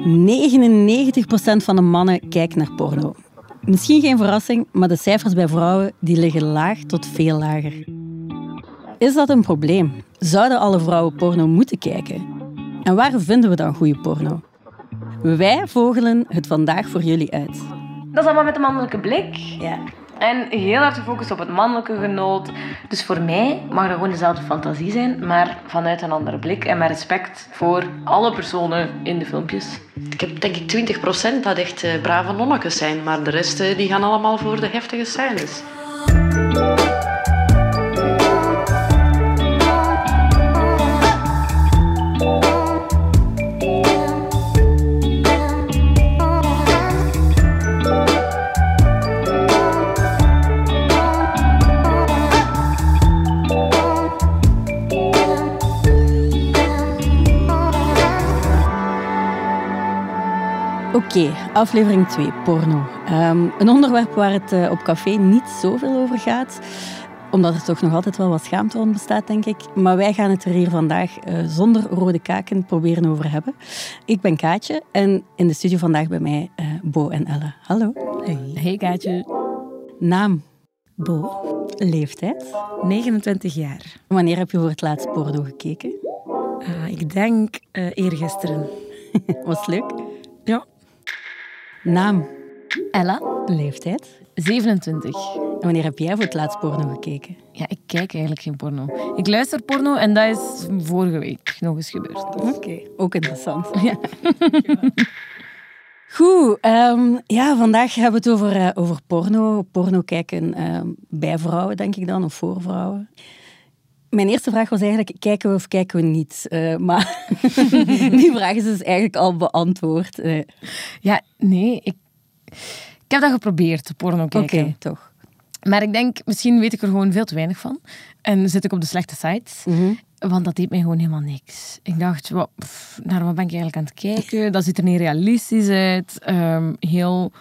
99% van de mannen kijkt naar porno. Misschien geen verrassing, maar de cijfers bij vrouwen die liggen laag tot veel lager. Is dat een probleem? Zouden alle vrouwen porno moeten kijken? En waar vinden we dan goede porno? Wij vogelen het vandaag voor jullie uit. Dat is allemaal met de mannelijke blik. Ja. En heel hard gefocust op het mannelijke genoot. Dus voor mij mag dat gewoon dezelfde fantasie zijn, maar vanuit een andere blik. En met respect voor alle personen in de filmpjes. Ik heb denk ik 20% dat echt eh, brave nonnetjes zijn, maar de rest eh, die gaan allemaal voor de heftige scènes. Oké, aflevering 2, porno. Ehm, een onderwerp waar het eh, op café niet zoveel over gaat, omdat er toch nog altijd wel wat schaamte rond bestaat, denk ik. Maar wij gaan het er hier vandaag eh, zonder rode kaken proberen over hebben. Ik ben Kaatje en in de studio vandaag bij mij eh, Bo en Elle. Hallo. Hey. Hey Kaatje. Naam, Bo, leeftijd. 29 jaar. Wanneer heb je voor het laatst porno gekeken? Ah, ik denk eh eergisteren. Was het leuk? Ja. Naam, Ella, leeftijd. 27. En wanneer heb jij voor het laatst porno gekeken? Ja, ik kijk eigenlijk geen porno. Ik luister porno en dat is vorige week nog eens gebeurd. Oké, ook interessant. Ja. Goed, ehm, ja, vandaag hebben we het over, eh, over porno. Porno kijken ehm, bij vrouwen, denk ik dan, of voor vrouwen. Mijn eerste vraag was eigenlijk, kijken we of kijken we niet? Eh, maar die vraag is dus eigenlijk al beantwoord. Eh, Ja, nee, ik, ik heb dat geprobeerd, porno Oké, kijken. toch. Maar ik denk, misschien weet ik er gewoon veel te weinig van. En zit ik op de slechte sites. Mhm. Want dat deed mij gewoon helemaal niks. Ik dacht, wat, pff, naar wat ben ik eigenlijk aan het kijken? Dat ziet er niet realistisch uit. Ehm, heel,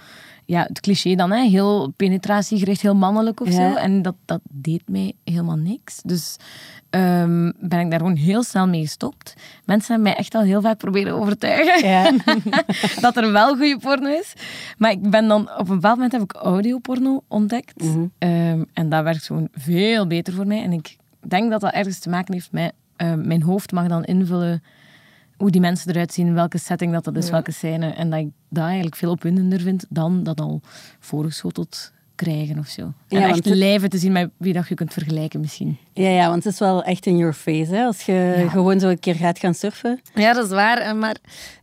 ja, het cliché dan, hè? heel penetratiegericht, heel mannelijk of Ja. zo. En dat, dat deed mij helemaal niks. Dus ehm, ben ik daar gewoon heel snel mee gestopt. Mensen hebben mij echt al heel vaak proberen overtuigen Ja. dat er wel goede porno is. Maar ik ben dan, op een bepaald moment heb ik audioporno ontdekt. Mhm. Ehm, en dat werkt gewoon veel beter voor mij. En ik denk dat dat ergens te maken heeft met... ehm, mijn hoofd mag dan invullen hoe die mensen eruit zien, welke setting dat, dat is, welke scène. En dat ik dat eigenlijk veel opwindender vind dan dat al voorgeschoteld krijgen of zo. En Ja, echt het- lijven te zien met wie dat je kunt vergelijken misschien. Ja, ja, want het is wel echt in your face. Hè? Als je gewoon zo een keer gaat gaan surfen. Ja, dat is waar. eh, Maar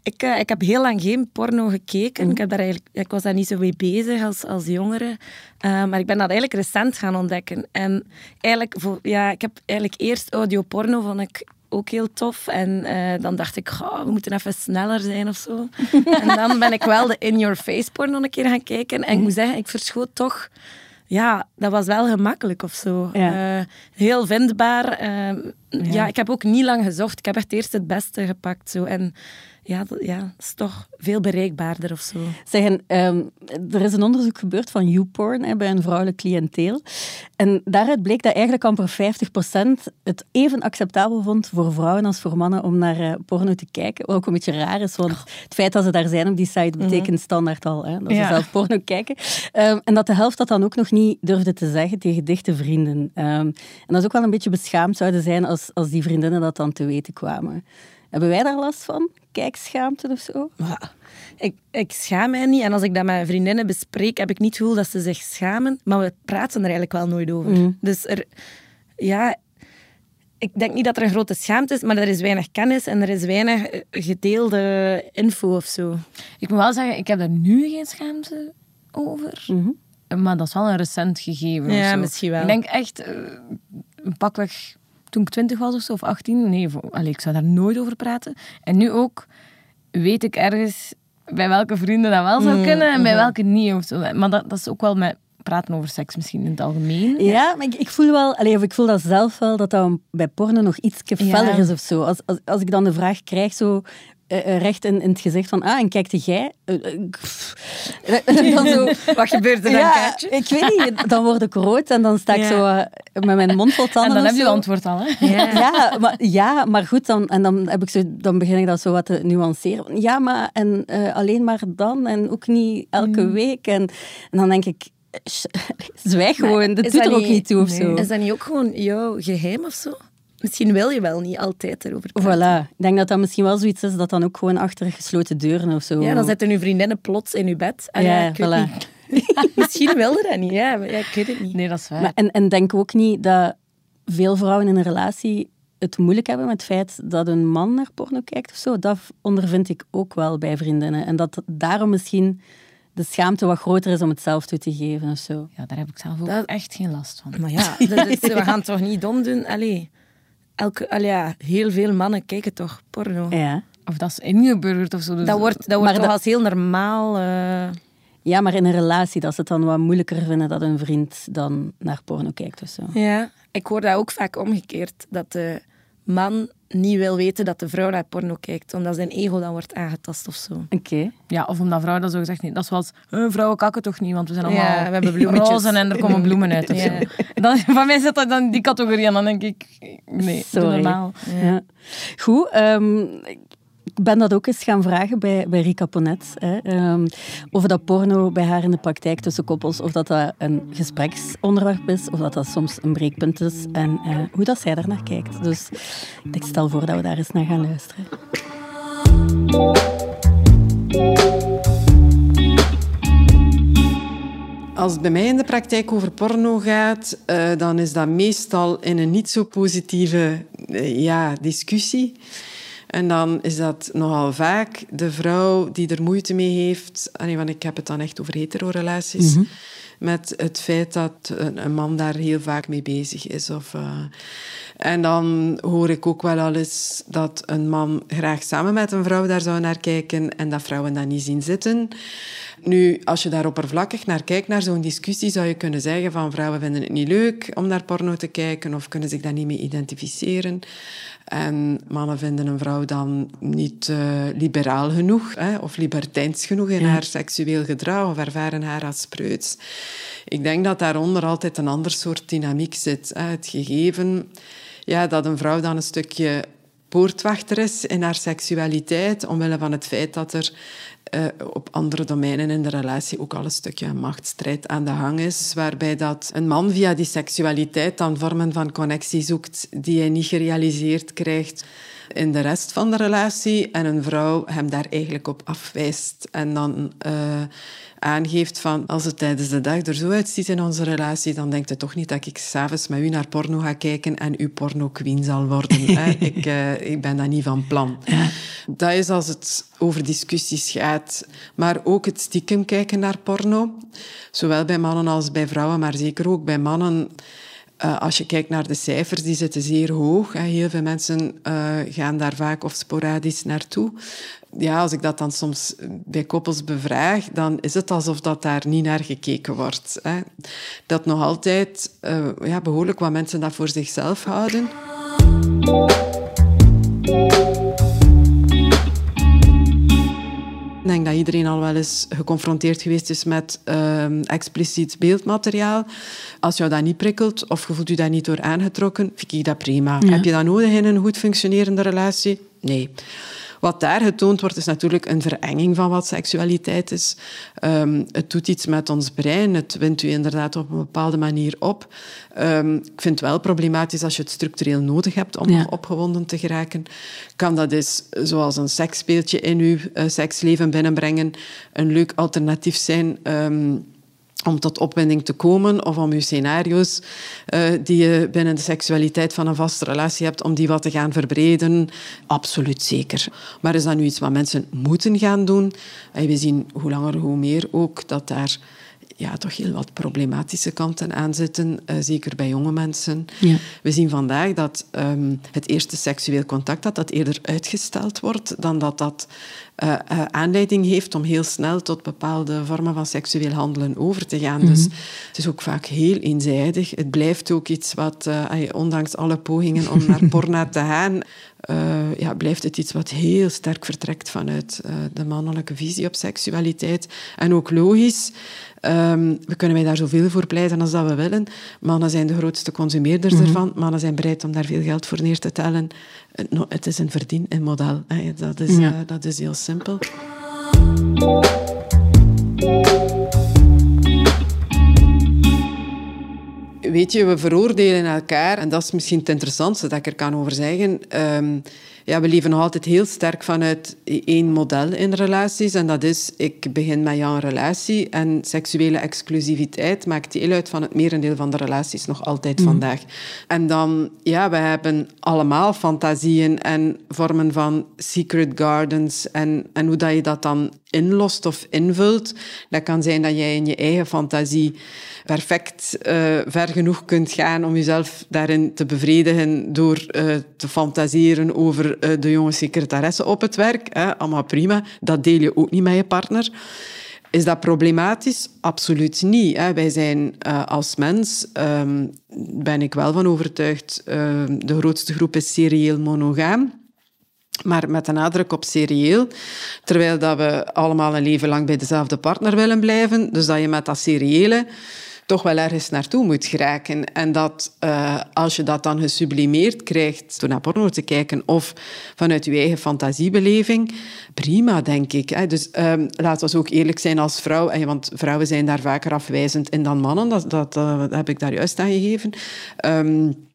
ik, eh, ik heb heel lang geen porno gekeken. Ik, heb daar eigenlijk, ik was daar niet zo mee bezig als, als jongere. Eh, maar ik ben dat eigenlijk recent gaan ontdekken. En eigenlijk, voor, ja, ik heb eigenlijk eerst audioporno vond ik ook heel tof. En eh, dan dacht ik, "Goh, we moeten even sneller zijn of zo. en dan ben ik wel de in-your-face porno een keer gaan kijken. En ik moet zeggen, ik verschoot toch... Ja, dat was wel gemakkelijk of zo. Ja. Eh, heel vindbaar. eh, ja. ik heb ook niet lang gezocht. Ik heb echt eerst het beste gepakt. Zo. En ja, dat, ja, dat is toch veel bereikbaarder of zo. Zeggen, ehm, er is een onderzoek gebeurd van YouPorn hè, bij een vrouwelijk cliënteel. En daaruit bleek dat eigenlijk amper 50% het even acceptabel vond voor vrouwen als voor mannen om naar eh, porno te kijken. Wat ook een beetje raar is, want het feit dat ze daar zijn op die site betekent standaard al hè, dat ze Ja. zelf porno kijken. Ehm, en dat de helft dat dan ook nog niet durfde te zeggen tegen dichte vrienden. Ehm, en dat is ook wel een beetje beschaamd zouden zijn als, als die vriendinnen dat dan te weten kwamen. Hebben wij daar last van? Kijkschaamte of zo? Maar ik, ik schaam mij niet. En als ik dat met vriendinnen bespreek, heb ik niet het gevoel dat ze zich schamen. Maar we praten er eigenlijk wel nooit over. Dus er, ja, ik denk niet dat er een grote schaamte is, maar er is weinig kennis en er is weinig eh, gedeelde info of zo. Ik moet wel zeggen, ik heb daar nu geen schaamte over. Maar dat is wel een recent gegeven. Ja, misschien wel. Ik denk echt, eh, een pakweg toen ik 20 was of zo, of 18. Nee, allee, ik zou daar nooit over praten. En nu ook weet ik ergens bij welke vrienden dat wel zou kunnen en bij welke niet. Of zo. Maar dat, dat is ook wel met praten over seks misschien in het algemeen. Ja, maar ik, ik voel wel, allee, of ik voel dat zelf wel, dat dat bij porno nog iets feller Ja. is of zo. Als, als, als ik dan de vraag krijg, zo, eh, eh, recht in, in het gezicht van, ah, en kijkte jij? Eh. En dan zo, Wat gebeurt er dan, ja, Kaatje? ik weet niet, dan word ik rood en dan sta ik Ja. zo met mijn mond vol En tanden dan of heb je het antwoord al. Hè? Ja. Ja, maar, ja, maar goed, dan, en dan, heb ik zo, dan begin ik dat zo wat te nuanceren. Ja, maar en, eh, alleen maar dan en ook niet elke Mm. week. En, en dan denk ik, zwijg gewoon, dat doet dat er ook niet- toe of zo. Is dat niet ook gewoon jouw geheim of zo? Misschien wil je wel niet altijd erover praten. Voilà. Ik denk dat dat misschien wel zoiets is dat dan ook gewoon achter gesloten deuren of zo. Ja, dan zitten uw vriendinnen plots in uw bed. Ah, Ja, ik weet voilà. niet. Misschien wilde dat niet. Ja, maar ja, ik weet het niet. Nee, dat is waar. Maar, en, en denk ook niet dat veel vrouwen in een relatie het moeilijk hebben met het feit dat een man naar porno kijkt of zo. Dat ondervind ik ook wel bij vriendinnen. En dat daarom misschien de schaamte wat groter is om het zelf toe te geven of zo. Ja, daar heb ik zelf ook Dat- echt geen last van. Maar ja, dat is, we gaan toch niet dom doen? Allee, elke, ja, heel veel mannen kijken toch porno. Ja. Of dat is ingeburgerd of zo. Dus Dat wordt, dat wordt toch dat- als heel normaal... eh, ja, maar in een relatie dat ze het dan wat moeilijker vinden dat een vriend dan naar porno kijkt of zo. Ja, ik hoor dat ook vaak omgekeerd. Dat de man niet wil weten dat de vrouw naar porno kijkt, omdat zijn ego dan wordt aangetast of zo. Oké. Ja, of omdat vrouwen dat zo gezegd niet. Dat is zoals, eh, vrouwen kakken toch niet, want we zijn allemaal Ja, we hebben bloemetjes. roze en er komen bloemen uit of Ja. zo. Dan, van mij zit dat dan in die categorie en dan denk ik, nee, Sorry. normaal. Ja. Goed, ehm, ik ben dat ook eens gaan vragen bij, bij Rika Ponet. Hè, ehm, of dat porno bij haar in de praktijk tussen koppels, of dat dat een gespreksonderwerp is, of dat dat soms een breekpunt is. En eh, hoe dat zij daar naar kijkt. Dus ik stel voor dat we daar eens naar gaan luisteren. Als het bij mij in de praktijk over porno gaat, eh, dan is dat meestal in een niet zo positieve eh, ja, discussie. En dan is dat nogal vaak de vrouw die er moeite mee heeft. Allee, want ik heb het dan echt over hetero-relaties. Met het feit dat een, man daar heel vaak mee bezig is. Of, eh, en dan hoor ik ook wel al eens dat een man graag samen met een vrouw daar zou naar kijken en dat vrouwen dat niet zien zitten. Nu, als je daar oppervlakkig naar kijkt, naar zo'n discussie, zou je kunnen zeggen van vrouwen vinden het niet leuk om naar porno te kijken of kunnen zich daar niet mee identificeren. En mannen vinden een vrouw dan niet eh, liberaal genoeg hè, of libertijns genoeg in haar seksueel gedrag of ervaren haar als preuts. Ik denk dat daaronder altijd een ander soort dynamiek zit. Het gegeven ja, dat een vrouw dan een stukje poortwachter is in haar seksualiteit, omwille van het feit dat er eh, op andere domeinen in de relatie ook al een stukje machtsstrijd aan de hang is, waarbij dat een man via die seksualiteit dan vormen van connectie zoekt die hij niet gerealiseerd krijgt in de rest van de relatie en een vrouw hem daar eigenlijk op afwijst en dan eh, aangeeft van als het tijdens de dag er zo uitziet in onze relatie, dan denkt het toch niet dat ik s'avonds met u naar porno ga kijken en u porno queen zal worden. hè. Ik, eh, ik ben dat niet van plan. Dat is als het over discussies gaat. Maar ook het stiekem kijken naar porno. Zowel bij mannen als bij vrouwen, maar zeker ook bij mannen. Eh, als je kijkt naar de cijfers, die zitten zeer hoog. Heel veel mensen eh, gaan daar vaak of sporadisch naartoe. Ja, als ik dat dan soms bij koppels bevraag, dan is het alsof dat daar niet naar gekeken wordt. Hè. Dat nog altijd eh, ja, behoorlijk wat mensen dat voor zichzelf houden. Iedereen al wel eens geconfronteerd geweest is met ehm, expliciet beeldmateriaal. Als jou dat niet prikkelt of je voelt je daar niet door aangetrokken, vind ik dat prima. Heb je dat nodig in een goed functionerende relatie? Nee. Wat daar getoond wordt, is natuurlijk een verenging van wat seksualiteit is. Ehm, het doet iets met ons brein. Het wint u inderdaad op een bepaalde manier op. Ehm, ik vind het wel problematisch als je het structureel nodig hebt om Ja. opgewonden te geraken. Kan dat eens, zoals een seksspeeltje in uw eh, seksleven binnenbrengen, een leuk alternatief zijn... ehm, om tot opwinding te komen of om je scenario's eh, die je binnen de seksualiteit van een vaste relatie hebt, om die wat te gaan verbreden. Absoluut zeker. Maar is dat nu iets wat mensen moeten gaan doen? En we zien hoe langer hoe meer ook dat daar ja, toch heel wat problematische kanten aan zitten, eh, zeker bij jonge mensen. Ja. We zien vandaag dat ehm, het eerste seksueel contact dat dat eerder uitgesteld wordt dan dat dat uh, uh, aanleiding heeft om heel snel tot bepaalde vormen van seksueel handelen over te gaan. Dus het is ook vaak heel eenzijdig. Het blijft ook iets wat, uh, ondanks alle pogingen om naar porno te gaan, ja, blijft het iets wat heel sterk vertrekt vanuit de mannelijke visie op seksualiteit. En ook logisch. Um, we kunnen wij daar zoveel voor pleiten als dat we willen. Mannen zijn de grootste consumeerders mm ervan. Mannen zijn bereid om daar veel geld voor neer te tellen. Het is een verdien model. Dat is, ja. dat is heel simpel. Weet je, we veroordelen elkaar. En dat is misschien het interessantste dat ik er kan over zeggen. Um, ja, we leven nog altijd heel sterk vanuit één model in relaties. En dat is, ik begin met jou een relatie. En seksuele exclusiviteit maakt deel uit van het merendeel van de relaties nog altijd mhm. vandaag. En dan, ja, we hebben allemaal fantasieën en vormen van secret gardens. En, en hoe dat je dat dan inlost of invult. Dat kan zijn dat jij in je eigen fantasie perfect uh, ver genoeg kunt gaan om jezelf daarin te bevredigen door uh, te fantaseren over uh, de jonge secretaresse op het werk. Hè. Allemaal prima. Dat deel je ook niet met je partner. Is dat problematisch? Absoluut niet. Hè. Wij zijn uh, als mens, um, ben ik wel van overtuigd, uh, de grootste groep is serieel monogaam. Maar met een nadruk op serieel. Terwijl dat we allemaal een leven lang bij dezelfde partner willen blijven. Dus dat je met dat seriële toch wel ergens naartoe moet geraken. En dat uh, als je dat dan gesublimeerd krijgt door naar porno te kijken of vanuit je eigen fantasiebeleving, prima, denk ik. Hè. Dus um, laten we ook eerlijk zijn als vrouw, want vrouwen zijn daar vaker afwijzend in dan mannen, dat, dat, dat heb ik daar juist aan gegeven. Um,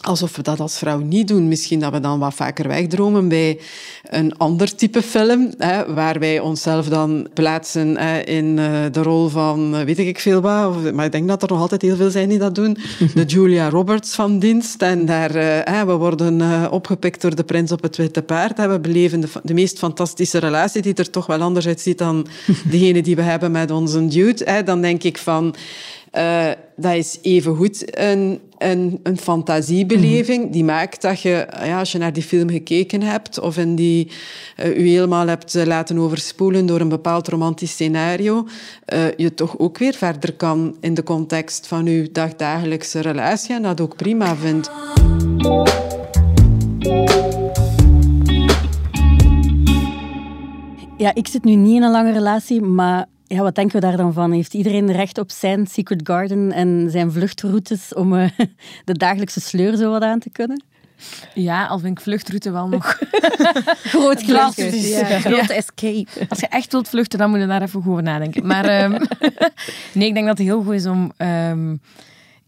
alsof we dat als vrouw niet doen. Misschien dat we dan wat vaker wegdromen bij een ander type film, hè, waar wij onszelf dan plaatsen hè, in uh, de rol van uh, weet ik veel wat. Maar ik denk dat er nog altijd heel veel zijn die dat doen. De Julia Roberts van dienst. En daar, hè, we worden opgepikt door de prins op het witte paard. Hè. We beleven de, de, meest fantastische relatie, die er toch wel anders uitziet dan degene die we hebben met onze dude. Hè. Dan denk ik van... Uh, dat is evengoed een, een, een fantasiebeleving die maakt dat je, ja, als je naar die film gekeken hebt of in die, uh, u helemaal hebt laten overspoelen door een bepaald romantisch scenario, uh, je toch ook weer verder kan in de context van uw dagdagelijkse relatie en dat ook prima vindt. Ja, ik zit nu niet in een lange relatie, maar ja, wat denken we daar dan van? Heeft iedereen recht op zijn Secret Garden en zijn vluchtroutes om uh, de dagelijkse sleur zo wat aan te kunnen? Ja, al vind ik vluchtroute wel nog groot glas. Ja. Grote escape. Als je echt wilt vluchten, dan moet je daar even over nadenken. Maar um, nee, ik denk dat het heel goed is om... Um,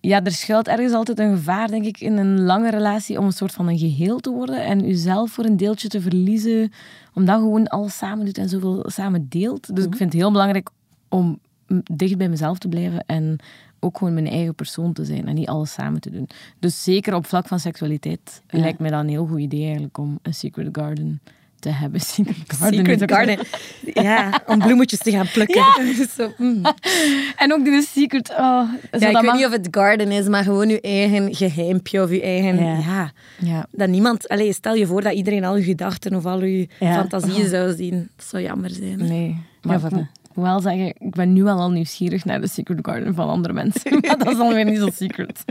ja, er schuilt ergens altijd een gevaar, denk ik, in een lange relatie om een soort van een geheel te worden en jezelf voor een deeltje te verliezen, omdat je gewoon alles samen doet en zoveel samen deelt. Dus ik vind het heel belangrijk om dicht bij mezelf te blijven en ook gewoon mijn eigen persoon te zijn en niet alles samen te doen. Dus zeker op vlak van seksualiteit lijkt mij dat een heel goed idee eigenlijk om een secret garden te hebben. Secret Garden. Secret Garden. Ja, om bloemetjes te gaan plukken. Ja. Zo, mm. En ook de secret... Oh, ja, ik weet niet of het garden is, maar gewoon je eigen geheimpje of je eigen... Ja. ja. ja. Dat niemand... Allez, stel je voor dat iedereen al je gedachten of al je fantasieën zou zien. Dat zou jammer zijn. Nee. Maar ja, moet wel zeggen, ik ben nu al nieuwsgierig naar de Secret Garden van andere mensen. Maar dat is alweer niet zo secret.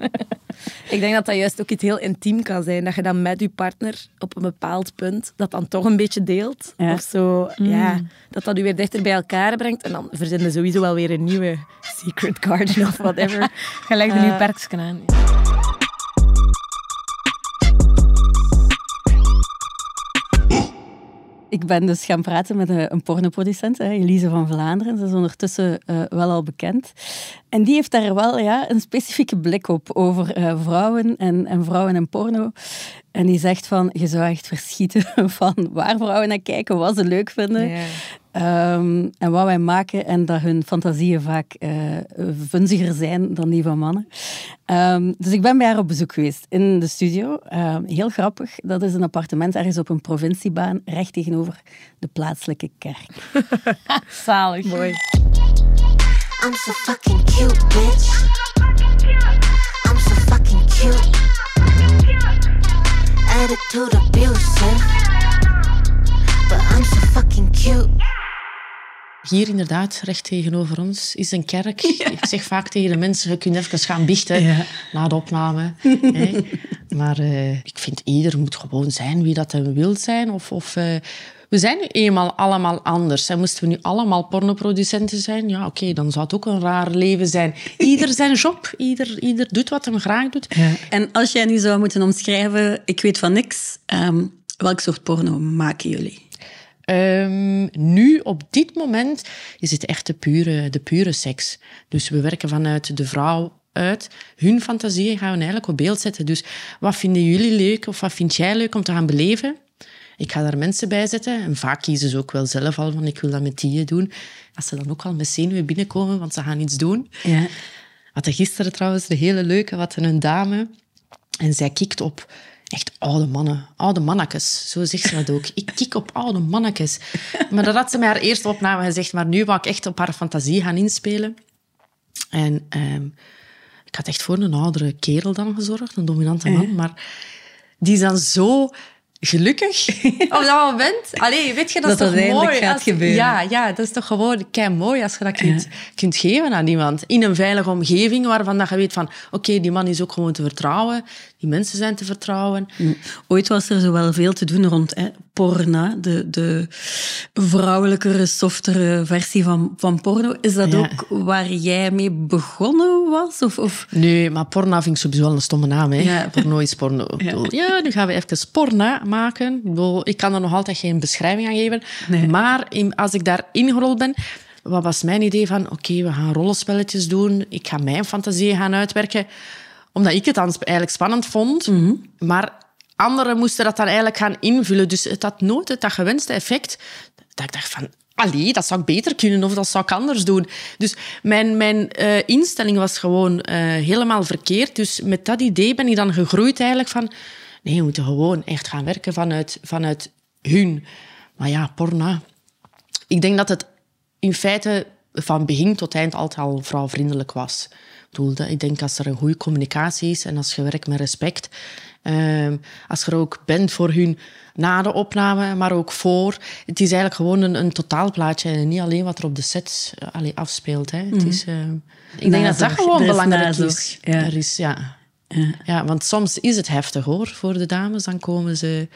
ik denk dat dat juist ook iets heel intiem kan zijn. Dat je dan met je partner op een bepaald punt dat dan toch een beetje deelt. Of zo, ja. Mm. Dat dat u weer dichter bij elkaar brengt. En dan verzinnen sowieso wel weer een nieuwe Secret Garden of whatever. Gelijk de uh, nieuwe perksken aan. Ik ben dus gaan praten met een, pornoproducent, Elise van Vlaanderen. Ze is ondertussen uh, wel al bekend. En die heeft daar wel ja, een specifieke blik op over uh, vrouwen en, en vrouwen en porno. En die zegt van, je zou echt verschieten van waar vrouwen naar kijken, wat ze leuk vinden. Um, en wat wij maken en dat hun fantasieën vaak uh, vunziger zijn dan die van mannen. Um, dus ik ben bij haar op bezoek geweest in de studio. Um, heel grappig, dat is een appartement ergens op een provinciebaan, recht tegenover de plaatselijke kerk. Zalig. Mooi. I'm so fucking cute, bitch. I'm so fucking cute. Attitude abusive. But I'm so fucking fucking cute. Hier inderdaad, recht tegenover ons, is een kerk. Ik zeg vaak tegen de mensen, je kunt even gaan biechten Ja. na de opname. hè. Maar eh, ik vind ieder moet gewoon zijn wie dat hij wil zijn. Of, of, eh, we zijn nu eenmaal allemaal anders. En moesten we nu allemaal pornoproducenten zijn, ja oké, dan zou het ook een raar leven zijn. Ieder zijn job, ieder, ieder doet wat hij graag doet. En als jij nu zou moeten omschrijven, ik weet van niks, ehm, welk soort porno maken jullie? Ehm, nu, op dit moment, is het echt de pure, de pure seks. Dus we werken vanuit de vrouw uit. Hun fantasieën gaan we eigenlijk op beeld zetten. Dus wat vinden jullie leuk of wat vind jij leuk om te gaan beleven? Ik ga daar mensen bij zetten. En vaak kiezen ze ook wel zelf al van ik wil dat met die doen. Als ze dan ook al met zenuwen binnenkomen, want ze gaan iets doen. Ja. Hadden gisteren trouwens de hele leuke, wat een dame. En zij kikt op echt oude mannen, oude mannetjes. Zo zegt ze dat ook. Ik kik op oude mannetjes. Maar dat had ze mij haar eerste opname gezegd. Maar nu wou ik echt op haar fantasie gaan inspelen. En ehm, ik had echt voor een oudere kerel dan gezorgd, een dominante man. Maar die is dan zo gelukkig op dat moment. Allee, weet je, dat, Dat is dat toch mooi? gaat als- gebeuren. Ja, ja, dat is toch gewoon kei mooi als je dat kunt, kunt geven aan iemand. In een veilige omgeving waarvan dat je weet van... Oké, die man is ook gewoon te vertrouwen. Die mensen zijn te vertrouwen. Ooit was er zo wel veel te doen rond hè, porno, de, de vrouwelijkere, softere versie van, van porno. Is dat Ja. ook waar jij mee begonnen was? Of, of... Nee, maar porno vind ik sowieso wel een stomme naam. Hè? Ja. Porno is porno. Ja. nu gaan we even porno maken. Ik, kan er nog altijd geen beschrijving aan geven. Nee. Maar als ik daar ingerold ben, wat was mijn idee van... Oké, we gaan rollenspelletjes doen. Ik ga mijn fantasie gaan uitwerken. Omdat ik het dan eigenlijk spannend vond. Maar anderen moesten dat dan eigenlijk gaan invullen. Dus het had nooit het dat gewenste effect. Dat ik dacht van... Allee, dat zou ik beter kunnen of dat zou ik anders doen. Dus mijn, mijn eh, instelling was gewoon eh, helemaal verkeerd. Dus met dat idee ben ik dan gegroeid eigenlijk van... Nee, we moeten gewoon echt gaan werken vanuit, vanuit hun. Maar ja, porno. Ik denk dat het in feite van begin tot eind altijd al vrouwvriendelijk was. Ik, bedoel, dat- ik denk als er een goede communicatie is en als je werkt met respect, ehm, als je er ook bent voor hun na de opname, maar ook voor. Het is eigenlijk gewoon een, een totaalplaatje en niet alleen wat er op de set eh, allee, afspeelt. Hè. Het is, ehm, ik denk dat dat gewoon belangrijk is. ja. Er is ja. Ja. want soms is het heftig hoor voor de dames. Dan komen ze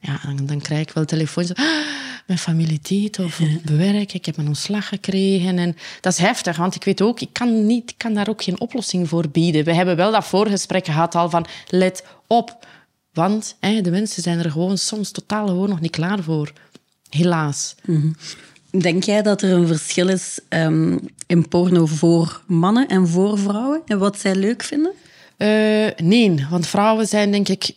ja, dan, dan krijg ik wel telefoontjes. Ah, mijn familie dit of op werk, ik heb een ontslag gekregen. En dat is heftig, want ik weet ook, ik kan, niet, kan daar ook geen oplossing voor bieden. We hebben wel dat voorgesprek gehad al van, let op. Want hè, de mensen zijn er gewoon soms totaal gewoon nog niet klaar voor. Helaas. Denk jij dat er een verschil is ehm, in porno voor mannen en voor vrouwen? En wat zij leuk vinden? Eh, nee, want vrouwen zijn denk ik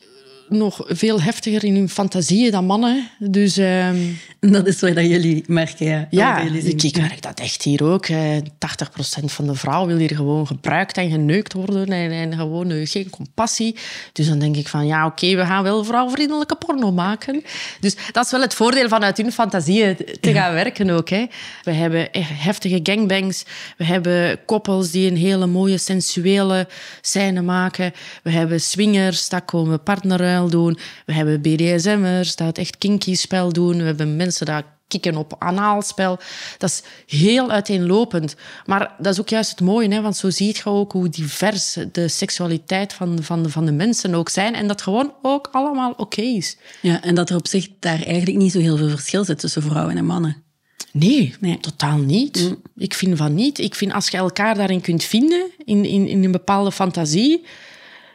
nog veel heftiger in hun fantasieën dan mannen. Dus ehm, Dat is waar dat jullie merken, ja. Ja, Wat ik, merk dat echt hier ook. eh, 80% van de vrouwen wil hier gewoon gebruikt en geneukt worden en, en gewoon eh, geen compassie. Dus dan denk ik van, ja, oké, we gaan wel vrouwvriendelijke porno maken. Dus dat is wel het voordeel van uit hun fantasieën te gaan werken ook. Hè. We hebben echt heftige gangbangs. We hebben koppels die een hele mooie sensuele scène maken. We hebben swingers, dat komen doen. We hebben BDSM'ers, dat echt kinky spel doen. We hebben mensen dat kikken op anaalspel. Dat is heel uiteenlopend. Maar dat is ook juist het mooie, hè, want zo zie je ook hoe divers de seksualiteit van, van, van de mensen ook zijn. En dat gewoon ook allemaal oké is. Ja, en dat er op zich daar eigenlijk niet zo heel veel verschil zit tussen vrouwen en mannen. Nee, Nee. totaal niet. Ik vind van niet. Ik vind als je elkaar daarin kunt vinden, in, in, in een bepaalde fantasie...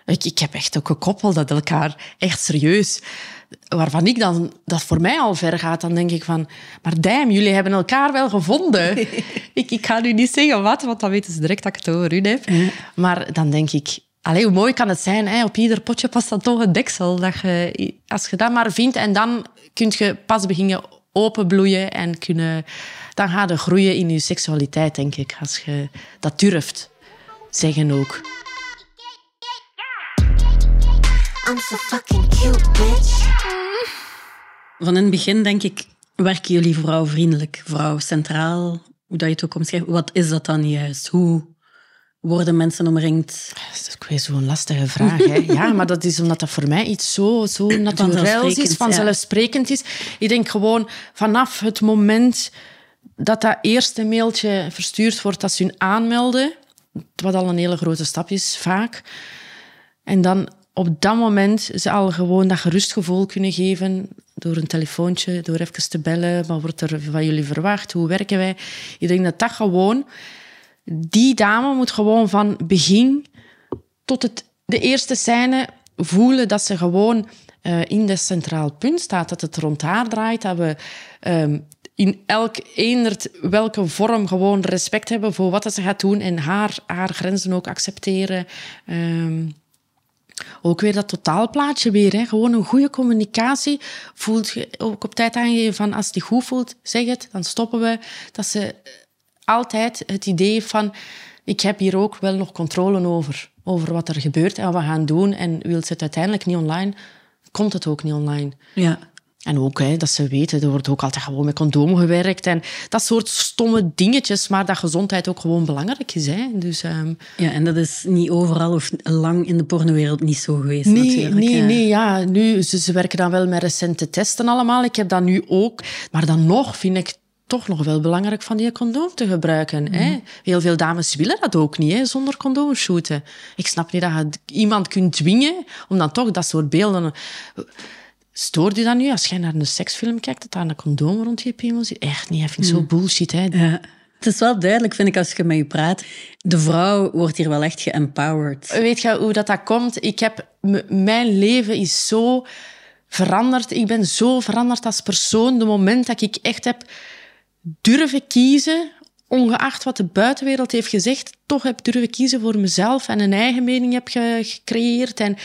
Ik, ik heb echt ook een koppel dat elkaar echt serieus... Waarvan ik dan, dat voor mij al ver gaat, dan denk ik van... Maar damn, jullie hebben elkaar wel gevonden. ik, ik ga nu niet zeggen wat, want dan weten ze direct dat ik het over hun heb. Maar dan denk ik... Allee, hoe mooi kan het zijn, hè? op ieder potje past dan toch een deksel. Dat je, als je dat maar vindt en dan kun je pas beginnen openbloeien en kunnen, dan gaat je groeien in je seksualiteit, denk ik. Als je dat durft zeggen ook. I'm so fucking cute, bitch. Van in het begin, denk ik, werken jullie vrouwvriendelijk, vrouw centraal, hoe dat je het ook omschrijft. Wat is dat dan juist? Hoe worden mensen omringd? Dat is ook weer zo'n lastige vraag. Hè? Ja, maar dat is omdat dat voor mij iets zo, zo natuurlijk is, Vanzelfsprekend, ja. is. Ik denk gewoon vanaf het moment dat dat eerste mailtje verstuurd wordt dat ze hun aanmelden, wat al een hele grote stap is, vaak. En dan op dat moment ze al gewoon dat gerustgevoel kunnen geven door een telefoontje, door even te bellen. Wat wordt er van jullie verwacht? Hoe werken wij? Ik denk dat dat gewoon... Die dame moet gewoon van begin tot het, de eerste scène voelen dat ze gewoon eh, in dat centraal punt staat. Dat het rond haar draait. Dat we ehm, in elk eenderd welke vorm gewoon respect hebben voor wat ze gaat doen. En haar, haar grenzen ook accepteren. Ehm, ook weer dat totaalplaatje weer. Hè. Gewoon een goede communicatie. Voelt je ook op tijd aangeven van als niet goed voelt, zeg het, dan stoppen we. Dat ze altijd het idee van ik heb hier ook wel nog controle over. Over wat er gebeurt en wat we gaan doen. En wil ze het uiteindelijk niet online, komt het ook niet online. Ja. En ook hè, dat ze weten, er wordt ook altijd gewoon met condoom gewerkt. En dat soort stomme dingetjes, maar dat gezondheid ook gewoon belangrijk is. Hè. Dus, ehm, ja, en dat is niet overal of lang in de pornowereld niet zo geweest Nee, natuurlijk. nee, nee. Ja, nu, ze, ze werken dan wel met recente testen allemaal. Ik heb dat nu ook. Maar dan nog vind ik toch nog wel belangrijk van die condoom te gebruiken. Hè? Heel veel dames willen dat ook niet, hè, zonder condoom shooten. Ik snap niet dat je iemand kunt dwingen om dan toch dat soort beelden... Stoort u dat nu, als jij naar een seksfilm kijkt, dat daar een condoom rond je piemel zit? Echt niet, dat vind ik zo bullshit. Hè. Ja. Het is wel duidelijk, vind ik, als je met je praat. De vrouw wordt hier wel echt geempowered. Weet je hoe dat, dat komt? Ik heb, mijn leven is zo veranderd. Ik ben zo veranderd als persoon. De moment dat ik echt heb durven kiezen, ongeacht wat de buitenwereld heeft gezegd, toch heb durven kiezen voor mezelf en een eigen mening heb ge- gecreëerd. En,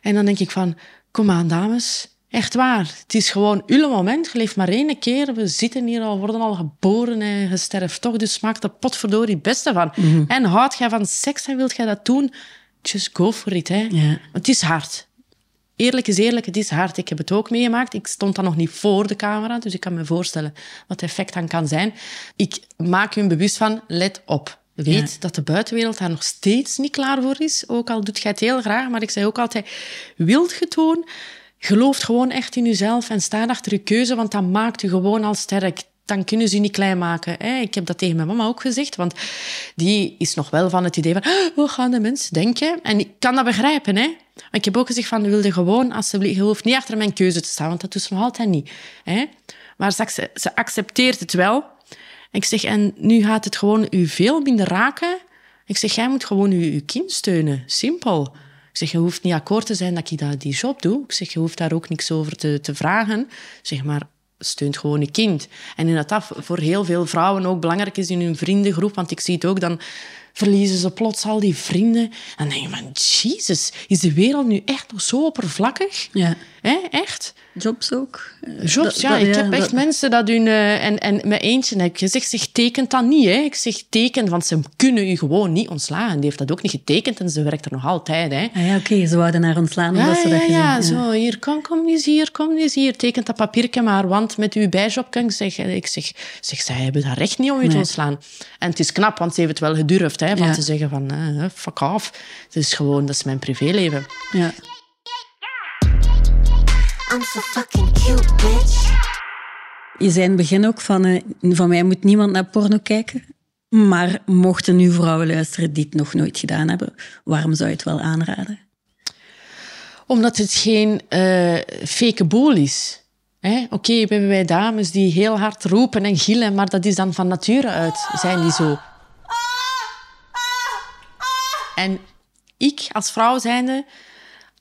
en dan denk ik van, kom aan dames, echt waar. Het is gewoon uw moment, je leeft maar één keer. We zitten hier al, worden al geboren en je sterft toch, dus maak er potverdorie het beste van. En houd jij van seks en wilt jij dat doen, just go for it. Hè. Ja. Het is hard. Eerlijk is eerlijk, het is hard. Ik heb het ook meegemaakt. Ik stond dan nog niet voor de camera, dus ik kan me voorstellen wat het effect dan kan zijn. Ik maak je bewust van, let op. Weet dat de buitenwereld daar nog steeds niet klaar voor is. Ook al doet jij het heel graag, maar ik zeg ook altijd, wilt je het doen? Geloof gewoon echt in jezelf en sta achter je keuze, want dat maakt je gewoon al sterk. Dan kunnen ze je niet klein maken. Ik heb dat tegen mijn mama ook gezegd, want die is nog wel van het idee van, "Ah, hoe gaan de mensen denken? En ik kan dat begrijpen, hè. Maar ik heb ook gezegd van, wilde gewoon, alsjeblieft, je hoeft niet achter mijn keuze te staan, want dat doet ze nog altijd niet. Hè. Maar ze, ze accepteert het wel. Ik zeg, en nu gaat het gewoon u veel minder raken. Ik zeg, jij moet gewoon uw, uw kind steunen. Simpel. Ik zeg, je hoeft niet akkoord te zijn dat ik die job doe. Ik zeg, je hoeft daar ook niks over te, te vragen. Zeg maar, steunt gewoon je kind. En dat dat voor heel veel vrouwen ook belangrijk is in hun vriendengroep. Want ik zie het ook, dan verliezen ze plots al die vrienden. En dan denk je van, jezus, is de wereld nu echt nog zo oppervlakkig? Ja. Hè, echt? Jobs ook. Jobs, Dat- ja. dat- ik ja, heb echt dat- mensen dat hun... eh, en, en met eentje heb ik gezegd, zeg, tekent dat niet. Hè. Ik zeg, teken, want ze kunnen u gewoon niet ontslagen. Die heeft dat ook niet getekend en ze werkt er nog altijd. Hè. Ah ja, oké, ze wouden haar ontslaan Ja, omdat ze dat ja, ja, zo, hier, kom, kom eens hier, kom eens hier. Tekent dat papiertje maar, want met uw bijjob kan ik zeggen... Ik zeg, zeg, zij hebben dat recht niet om u te ontslaan. En het is knap, want ze heeft het wel gedurfd, hè, Ja. te zeggen van, eh, fuck off. Het is gewoon, dat is mijn privéleven. Ja. I'm so fucking cute, bitch. Je zei in het begin ook van, eh, van mij moet niemand naar porno kijken. Maar mochten nu vrouwen luisteren die het nog nooit gedaan hebben, waarom zou je het wel aanraden? Omdat het geen eh fake boel is. Hè? Oké, we hebben wij dames die heel hard roepen en gillen, maar dat is dan van nature uit, zijn die zo. En ik als vrouw zijnde,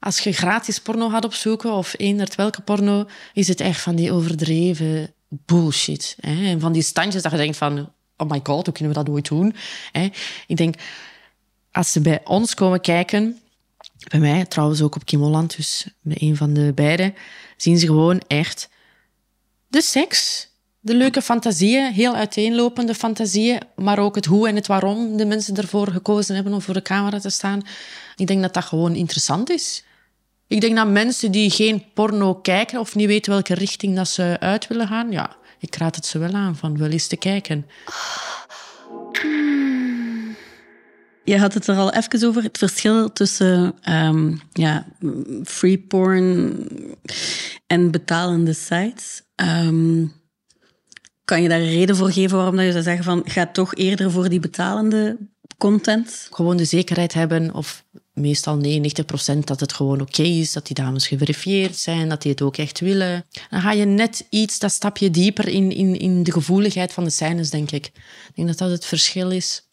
als je gratis porno gaat opzoeken, of eenderd welke porno, is het echt van die overdreven bullshit. Hè? En van die standjes dat je denkt van, oh my god, hoe kunnen we dat ooit doen? Hè? Ik denk, als ze bij ons komen kijken, bij mij trouwens ook op Kim Holland, dus met een van de beiden, zien ze gewoon echt de seks, de leuke fantasieën, heel uiteenlopende fantasieën, maar ook het hoe en het waarom de mensen ervoor gekozen hebben om voor de camera te staan. Ik denk dat dat gewoon interessant is. Ik denk dat mensen die geen porno kijken of niet weten welke richting dat ze uit willen gaan, ja, ik raad het ze wel aan van wel eens te kijken. Je had het er al even over, het verschil tussen ehm, ja, free porn en betalende sites. Ehm, kan je daar een reden voor geven waarom dat je zou zeggen van ga toch eerder voor die betalende content? Gewoon de zekerheid hebben, of meestal 99% dat het gewoon oké is, dat die dames geverifieerd zijn, dat die het ook echt willen. Dan ga je net iets, dat stapje dieper in, in, in de gevoeligheid van de scènes, denk ik. Ik denk dat dat het verschil is.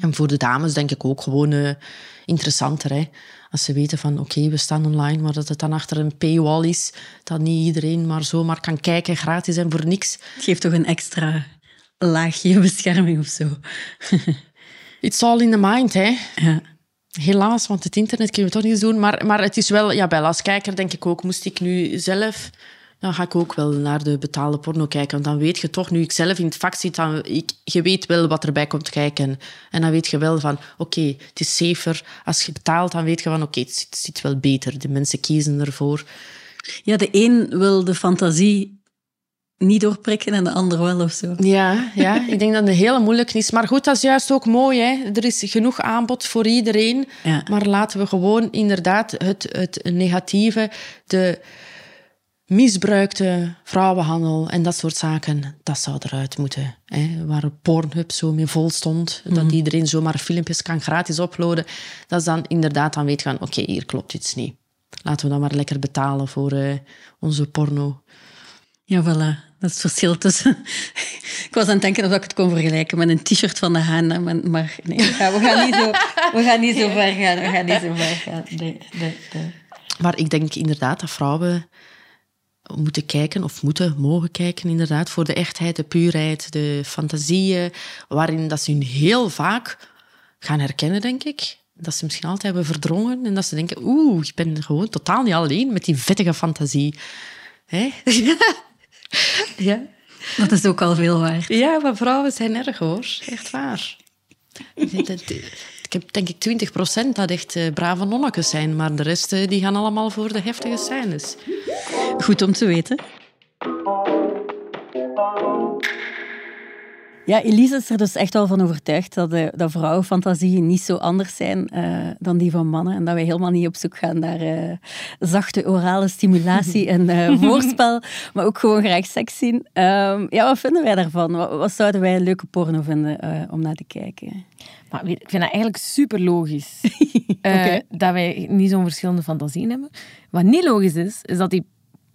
En voor de dames denk ik ook gewoon eh, interessanter. Hè? Als ze weten van oké, we staan online, maar dat het dan achter een paywall is, dat niet iedereen maar zomaar kan kijken, gratis en voor niks. Het geeft toch een extra laagje bescherming of zo. It's all in the mind, hè. ja. Helaas, want het internet kun je toch niet doen. Maar, maar het is wel, ja, wel, als kijker denk ik ook, moest ik nu zelf, dan ga ik ook wel naar de betaalde porno kijken. Want dan weet je toch, nu ik zelf in het vak zit, dan, ik, je weet wel wat erbij komt kijken. En dan weet je wel van, oké, het is safer. Als je betaalt, dan weet je van, oké, het, zit wel beter. De mensen kiezen ervoor. ja, de een wil de fantasie niet doorprikken en de ander wel of zo. Ja, ja, ik denk dat het een hele moeilijke is. Maar goed, dat is juist ook mooi. Hè? Er is genoeg aanbod voor iedereen. Ja. Maar laten we gewoon inderdaad het, het negatieve, de misbruikte vrouwenhandel en dat soort zaken, dat zou eruit moeten. Hè? Waar Pornhub zo mee vol stond, dat iedereen zomaar filmpjes kan gratis uploaden. Dat is dan inderdaad, dan weet van, oké, hier klopt iets niet. Laten we dan maar lekker betalen voor eh, onze porno. Ja, voilà. Dat is het verschil tussen... ik was aan het denken of ik het kon vergelijken met een t-shirt van de Haan. hè, Maar, maar nee, we gaan, we gaan niet zo, we gaan niet zo ver gaan. We gaan niet zo ver gaan. Nee, nee, nee. Maar ik denk inderdaad dat vrouwen moeten kijken, of moeten mogen kijken, inderdaad, voor de echtheid, de puurheid, de fantasieën, waarin dat ze hun heel vaak gaan herkennen, denk ik. Dat ze misschien altijd hebben verdrongen en dat ze denken, oeh, ik ben gewoon totaal niet alleen met die vettige fantasie. Hè? ja. Dat is ook al veel waard. ja, maar vrouwen zijn erg, hoor. Echt waar. Ik heb denk ik 20% dat echt eh, brave nonnetjes zijn, maar de rest eh, die gaan allemaal voor de heftige scènes. Goed om te weten. Ja, Elise is er dus echt wel van overtuigd dat, de, dat vrouwenfantasieën niet zo anders zijn eh, dan die van mannen. En dat wij helemaal niet op zoek gaan naar eh, zachte orale stimulatie en eh, voorspel, maar ook gewoon graag seks zien. Ehm, ja, wat vinden wij daarvan? Wat, wat zouden wij een leuke porno vinden om naar te kijken? Maar ik vind dat eigenlijk super logisch. Dat wij niet zo'n verschillende fantasieën hebben. Wat niet logisch is, is dat die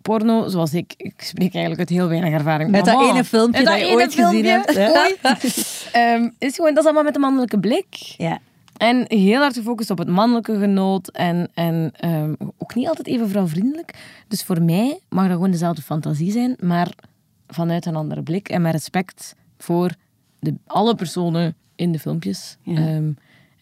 porno, zoals ik, ik spreek eigenlijk uit heel weinig ervaring. Met dat ene filmpje met dat je ooit gezien hebt, hè? ooit, ehm, is gewoon, dat is allemaal met een mannelijke blik. Ja. En heel hard gefocust op het mannelijke genoot en, en ehm, ook niet altijd even vrouwvriendelijk. Dus voor mij mag dat gewoon dezelfde fantasie zijn, maar vanuit een andere blik en met respect voor de, alle personen in de filmpjes. Ehm,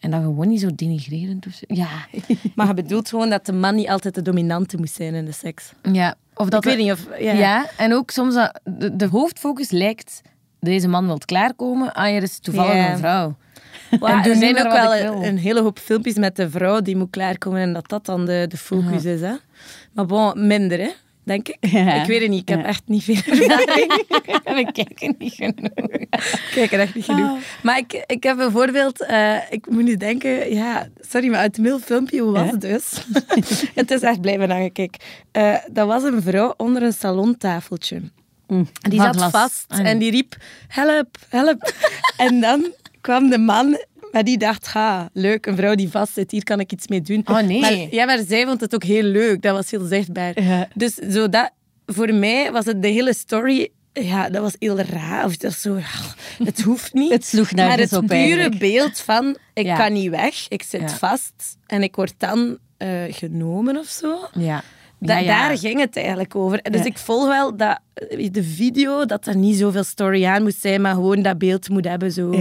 en dat gewoon niet zo denigrerend of zo. Ja, Maar je bedoelt gewoon dat de man niet altijd de dominante moest zijn in de seks. ja. Of dat ik weet niet of... Ja. Ja. en ook soms dat de, de hoofdfocus lijkt... Deze man wil klaarkomen, ah, er is toevallig Ja. een vrouw. En er zijn ook wel een hele hoop filmpjes met de vrouw die moet klaarkomen en dat dat dan de, de focus is. Hè? Maar bon, minder, hè, denk ik. Ja. Ik weet het niet, ik heb Ja. echt niet veel ervaring. We kijken niet genoeg. ik kijk er echt niet genoeg. Maar ik, ik heb bijvoorbeeld, eh, ik moet nu denken, ja, sorry, maar uit het middelfilmpje, hoe was Ja? het dus? het is echt blijven hangen, kijk. Eh, dat was een vrouw onder een salontafeltje. En die zat vast Ah, en die riep, help, help. en dan kwam de man, maar die dacht, ha, leuk, een vrouw die vast zit, hier kan ik iets mee doen. Oh, nee. Maar, ja, maar zij vond het ook heel leuk, dat was heel zichtbaar. Ja. Dus zo dat, voor mij was het de hele story, ja, dat was heel raar. Of dat zo, het hoeft niet. Het sloeg maar nergens het op pure eigenlijk. beeld van, ik Ja. kan niet weg, ik zit Ja. vast en ik word dan eh, genomen of zo. Ja. Da- Ja, ja. Daar ging het eigenlijk over. Dus Ja. ik volg wel dat eh, de video, dat er niet zoveel story aan moest zijn, maar gewoon dat beeld moet hebben. Zo.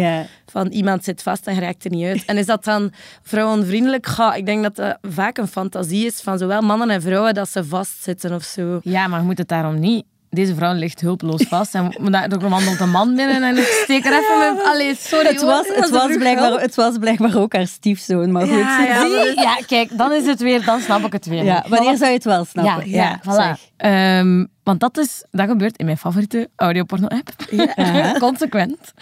Van iemand zit vast en raakt er niet uit. En is dat dan vrouwenvriendelijk? Ga, ik denk dat dat vaak een fantasie is van zowel mannen en vrouwen dat ze vastzitten of zo. Ja, maar je moet het daarom niet. Deze vrouw ligt hulpeloos vast en er wandelt een man binnen en ik steek er even met... Allee, sorry Het hoor. was, het, was blijkbaar, het was blijkbaar ook haar stiefzoon, maar goed. Ja, kijk, dan is het weer, dan snap ik het weer. Ja, wanneer zou je het wel snappen? ja, voilà. Ehm, want dat, is, dat gebeurt in mijn favoriete audioporno-app. Consequent.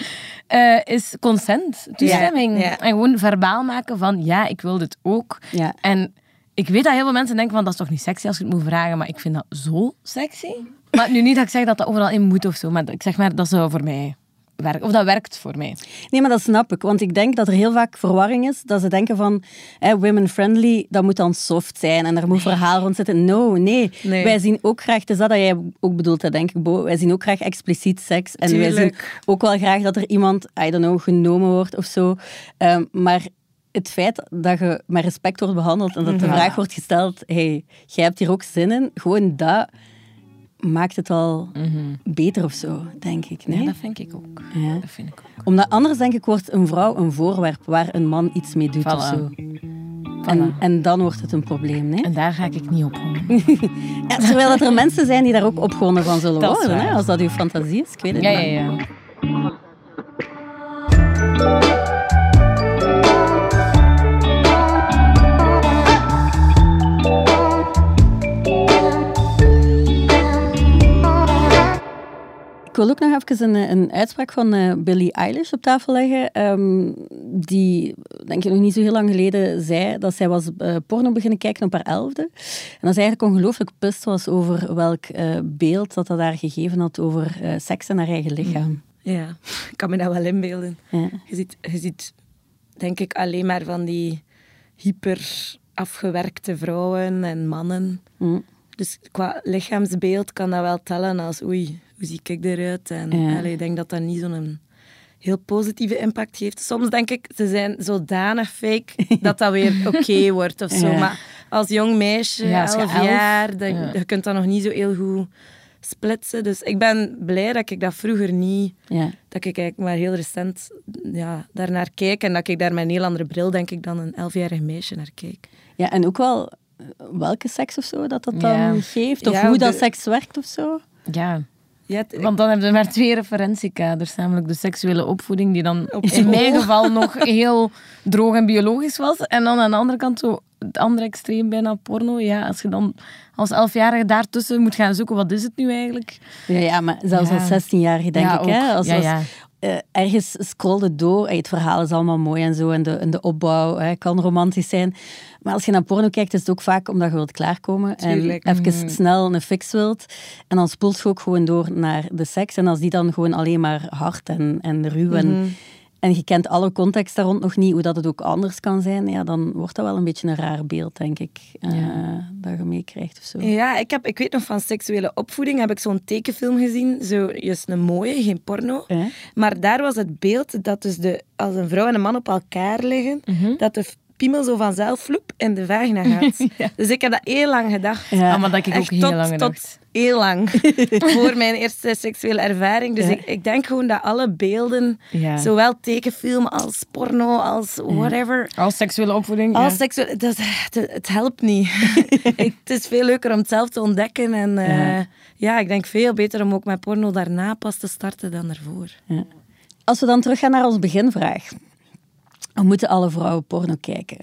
eh, is consent, toestemming. En gewoon verbaal maken van, ja, ik wil dit ook. En ik weet dat heel veel mensen denken van, dat is toch niet sexy als je het moet vragen, maar ik vind dat zo sexy. Maar nu niet dat ik zeg dat dat overal in moet of zo, maar ik zeg maar, dat zou voor mij werken. Of dat werkt voor mij. Nee, maar dat snap ik. Want ik denk dat er heel vaak verwarring is. Dat ze denken van, women-friendly, dat moet dan soft zijn. En er moet verhaal rond zitten. No, nee. Nee. Wij zien ook graag, het is dat dat jij ook bedoelt, hè, denk ik, Bo. Wij zien ook graag expliciet seks. En wij zien ook wel graag dat er iemand, I don't know, genomen wordt of zo. Ehm, maar het feit dat je met respect wordt behandeld en dat de vraag wordt gesteld, hey, jij hebt hier ook zin in, gewoon dat maakt het al beter of zo, denk ik. Nee? Ja, dat vind ik ook. Ja. Dat vind ik ook. Omdat anders, denk ik, wordt een vrouw een voorwerp waar een man iets mee doet of Voilà. zo. En, en dan wordt het een probleem, nee? En daar ga ik niet op houden. Ja, terwijl dat er mensen zijn die daar ook opgewonden van zullen Dat worden, hè? als dat uw fantasie is. Ik weet het Ja, niet. ja, ja. Wil ook nog even een, een uitspraak van eh, Billie Eilish op tafel leggen. ehm, die, denk ik, nog niet zo heel lang geleden zei dat zij was eh, porno beginnen kijken op haar elfde. En dat ze eigenlijk ongelooflijk pist was over welk eh, beeld dat dat haar gegeven had over seks en haar eigen lichaam. Ja, ik kan me dat wel inbeelden. Ja. Je ziet, je ziet, denk ik, alleen maar van die hyper afgewerkte vrouwen en mannen. Hm. Dus qua lichaamsbeeld kan dat wel tellen als oei, hoe zie ik eruit? En Ja. allee, ik denk dat dat niet zo'n heel positieve impact heeft. Soms denk ik, ze zijn zodanig fake dat dat weer oké wordt of zo. Ja. Maar als jong meisje, Ja, als elf elf- jaar, dan, ja. je kunt dat nog niet zo heel goed splitsen. Dus ik ben blij dat ik dat vroeger niet Ja. dat ik eigenlijk maar heel recent ja, daarnaar kijk en dat ik daar met een heel andere bril, denk ik, dan een elfjarig meisje naar kijk. ja, en ook wel welke seks of zo dat dat dan geeft, of Ja, hoe de- dat seks werkt of zo. Ja, Ja, het- want dan hebben we maar twee referentiekaders. Namelijk de seksuele opvoeding, die dan Op in mijn geval nog heel droog en biologisch was. En dan aan de andere kant zo het andere extreem bijna porno. Ja, als je dan als elfjarige daartussen moet gaan zoeken, wat is het nu eigenlijk? Ja, ja maar zelfs Ja. als 16-jarige denk Ja, ik. Hè? Als, als, eh, ergens scrolde door. Hey, het verhaal is allemaal mooi en zo. En de, en de opbouw hè, kan romantisch zijn. Maar als je naar porno kijkt, is het ook vaak omdat je wilt klaarkomen. Tuurlijk. En even snel een fix wilt. En dan spoelt je ook gewoon door naar de seks. En als die dan gewoon alleen maar hard en, en ruw en... En je kent alle context daar rond nog niet, hoe dat het ook anders kan zijn, ja, dan wordt dat wel een beetje een raar beeld, denk ik, eh, dat je meekrijgt of zo. ja, ik, heb, ik weet nog van seksuele opvoeding, heb ik zo'n tekenfilm gezien, zo juist een mooie, geen porno. Maar daar was het beeld dat dus de, als een vrouw en een man op elkaar liggen, dat de piemel zo vanzelf vloep in de vagina gaat. Dus ik heb dat heel lang gedacht. Ja. Ah, maar dat ik ook heel tot, lang tot gedacht. heel lang. voor mijn eerste seksuele ervaring. Dus Ja. ik, ik denk gewoon dat alle beelden, Ja. zowel tekenfilm als porno, als whatever... Als seksuele opvoeding. Als ja. seksueel, dat, het, het helpt niet. Ik- het is veel leuker om het zelf te ontdekken. En eh, Ja. ja. ik denk veel beter om ook met porno daarna pas te starten dan ervoor. Als we dan teruggaan naar onze beginvraag. Moeten alle vrouwen porno kijken?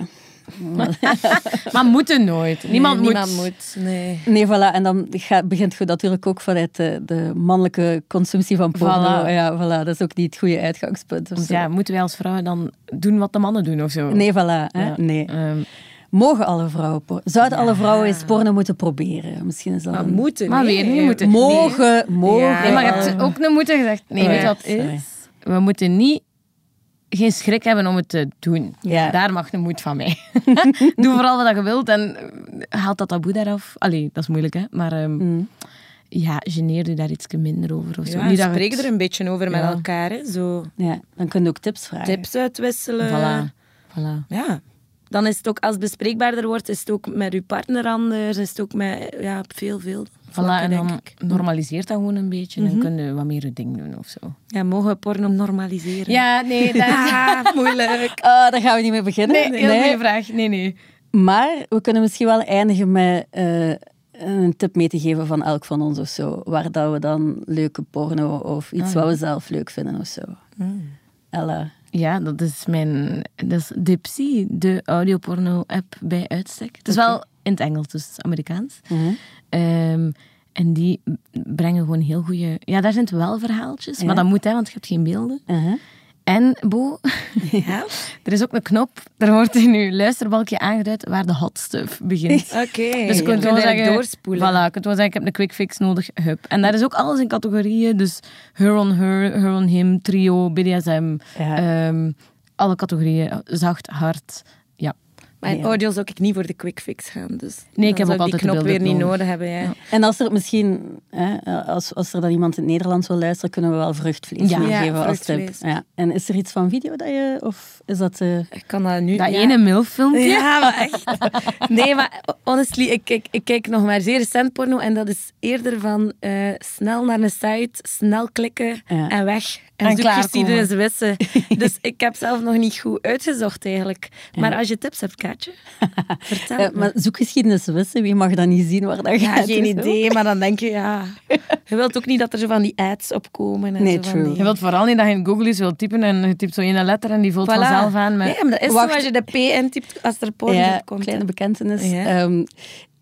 Maar moeten nooit. Niemand, Nee, moet. niemand moet. Nee. Nee, voilà. En dan gaat, begint je natuurlijk ook vanuit de, de mannelijke consumptie van porno. Voilà. Ja, voilà. Dat is ook niet het goede uitgangspunt. Dus ja, moeten wij als vrouwen dan doen wat de mannen doen of zo? Nee, voilà. Hè? Ja. Nee. Ehm, Mogen alle vrouwen porno? Zouden alle vrouwen eens porno moeten proberen? Misschien is dat Maar een- moeten. Maar nee. weer niet moeten. Mogen, mogen. Ja. nee, maar je hebt ook een moeten gezegd. Nee, Oh, weet je ja, wat het sorry. is? We moeten niet geen schrik hebben om het te doen. Ja. Daar mag de moed van mij. Doe vooral wat je wilt en eh, haal dat taboe daaraf. Allee, dat is moeilijk, hè. Maar ehm, ja, geneer je daar iets minder over. Of zo. Ja, spreek het- er een beetje over met elkaar. Hè. Zo Ja, dan kun je ook tips vragen. tips uitwisselen. Voilà. voilà. Ja. Dan is het ook, als het bespreekbaarder wordt, is het ook met je partner anders. Is het ook met ja, op veel, veel Voilà, en dan ik. normaliseert dat gewoon een beetje. Dan kun je wat meer je ding doen of zo. Ja, mogen we porno normaliseren? Ja, nee, dat Ah, moeilijk. Ah, daar gaan we niet mee beginnen. Nee, heel goede vraag. Nee, nee. Maar we kunnen misschien wel eindigen met eh, een tip mee te geven van elk van ons of zo. Waar dat we dan leuke porno of iets wat we zelf leuk vinden of zo. Ella. Ja, dat is mijn... Dat is Dipsy, de audioporno-app bij uitstek. Het is wel in het Engels, dus het Amerikaans. Ehm, en die brengen gewoon heel goede... Ja, daar zijn het wel verhaaltjes, maar dat moet, hè, want je hebt geen beelden. Uh-huh. En, Bo, Ja? er is ook een knop, daar wordt in uw luisterbalkje aangeduid waar de hot stuff begint. Oké. Dus je kunt wel wel zeggen, doorspoelen. Voilà, je kunt wel zeggen, ik heb een quick fix nodig, hup. En daar is ook alles in categorieën, dus her on her, her on him, trio, BDSM, Ja. ehm, alle categorieën, zacht, hard, ja. Mijn Ja. audio zou ik niet voor de quick fix gaan. Dus Nee, ik heb ook die altijd knop weer niet nodig. hebben. Ja. En als er misschien, hè, als, als er dan iemand in het Nederlands wil luisteren, kunnen we wel vruchtvlees Ja. meegeven als tip. Ja. En is er iets van video dat je, of is dat... eh, Ik kan dat nu... Dat ene mailfilmpje. Ja, maar echt. Nee, maar honestly, ik, ik, ik kijk nog maar zeer recent porno en dat is eerder van eh, snel naar een site, snel klikken en weg. En, En die klaarkomen. dus wissen. Dus ik heb zelf nog niet goed uitgezocht eigenlijk. Maar als je tips hebt, Vertel maar zoekgeschiedenis wissen, wie mag dat niet zien waar dat Ja, gaat? geen dus, idee, maar dan denk je, ja... Je wilt ook niet dat er zo van die ads opkomen. En Nee, zo van true. die- Je wilt vooral niet dat je in Google eens wilt typen en je typt zo één letter en die vult Voilà. vanzelf aan met... Nee, maar dat is Wacht. zo als je de P intypt als er porno Ja, op komt. kleine bekentenis. Ja. Ehm,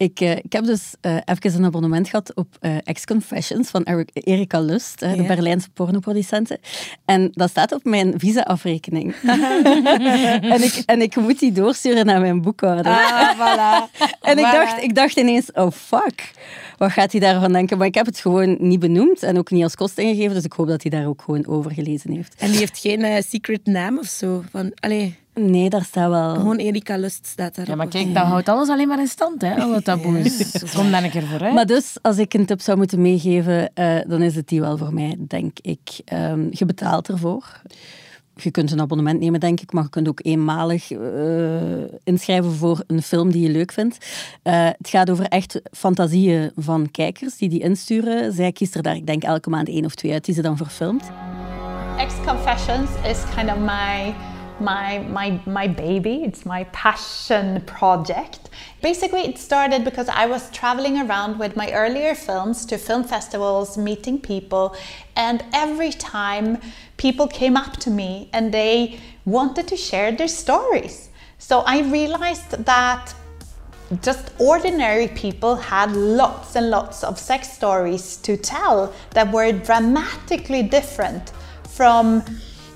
ik, eh, ik heb dus eh, even een abonnement gehad op eh Ex-Confessions van Eric- Erika Lust, de. Berlijnse pornoproducente. En dat staat op mijn visa-afrekening. en, ik, en ik moet die doorsturen naar mijn boekhouder. Ah, voilà. En ik dacht, ik dacht ineens, oh fuck, wat gaat hij daarvan denken? Maar ik heb het gewoon niet benoemd en ook niet als kost ingegeven, dus ik hoop dat hij daar ook gewoon over gelezen heeft. En die heeft geen secret naam of zo. Van, allee, Nee, daar staat wel... gewoon Erika Lust staat daar. Ja, maar kijk, dat houdt alles alleen maar in stand, hè, alle taboes. Kom daar een keer voor, hè. Maar dus, als ik een tip zou moeten meegeven, eh, dan is het die wel voor mij, denk ik. Ehm, je betaalt ervoor. Je kunt een abonnement nemen, denk ik, maar je kunt ook eenmalig eh, inschrijven voor een film die je leuk vindt. Eh, het gaat over echt fantasieën van kijkers die die insturen. Zij kiest er daar, ik denk, elke maand één of twee uit die ze dan verfilmt. Ex Confessions is kind of my my my my baby. It's my passion project. Basically, it started because I was traveling around with my earlier films to film festivals, meeting people, and every time people came up to me and they wanted to share their stories. So I realized that just ordinary people had lots and lots of sex stories to tell that were dramatically different from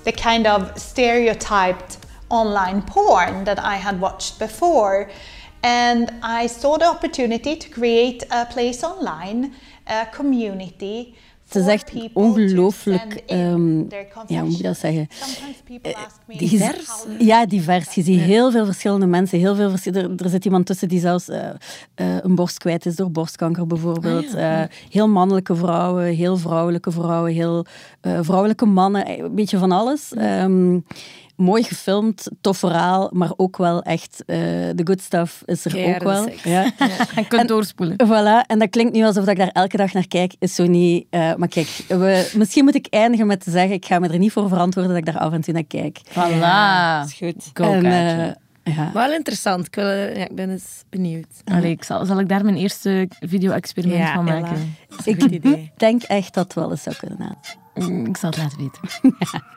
the kind of stereotyped online porn that I had watched before. And I saw the opportunity to create a place online, a community. Het is echt ongelooflijk, ehm, ja, hoe moet ik dat zeggen? Me Divers? Ja, divers. Je ziet heel veel verschillende mensen. Heel veel er, er zit iemand tussen die zelfs eh, eh, een borst kwijt is door borstkanker bijvoorbeeld. Eh, heel mannelijke vrouwen, heel vrouwelijke vrouwen, heel eh, vrouwelijke mannen. eh, Een beetje van alles. Ehm, mooi gefilmd, tof verhaal, maar ook wel echt eh de good stuff is er ook wel. seks. Ja. Je kunt doorspoelen. Voilà, en dat klinkt nu alsof dat ik daar elke dag naar kijk, is zo niet. eh, maar kijk, we, misschien moet ik eindigen met te zeggen, ik ga me er niet voor verantwoorden dat ik daar af en toe naar kijk. Voilà. is goed. Go, en, eh, ja. Wel interessant. Ik, wil, ja, ik ben eens benieuwd. Allee, ik zal, zal ik daar mijn eerste video-experiment van maken? Een goed idee. Ik denk echt dat het wel eens zou kunnen aan. Mm, Ik zal het laten weten.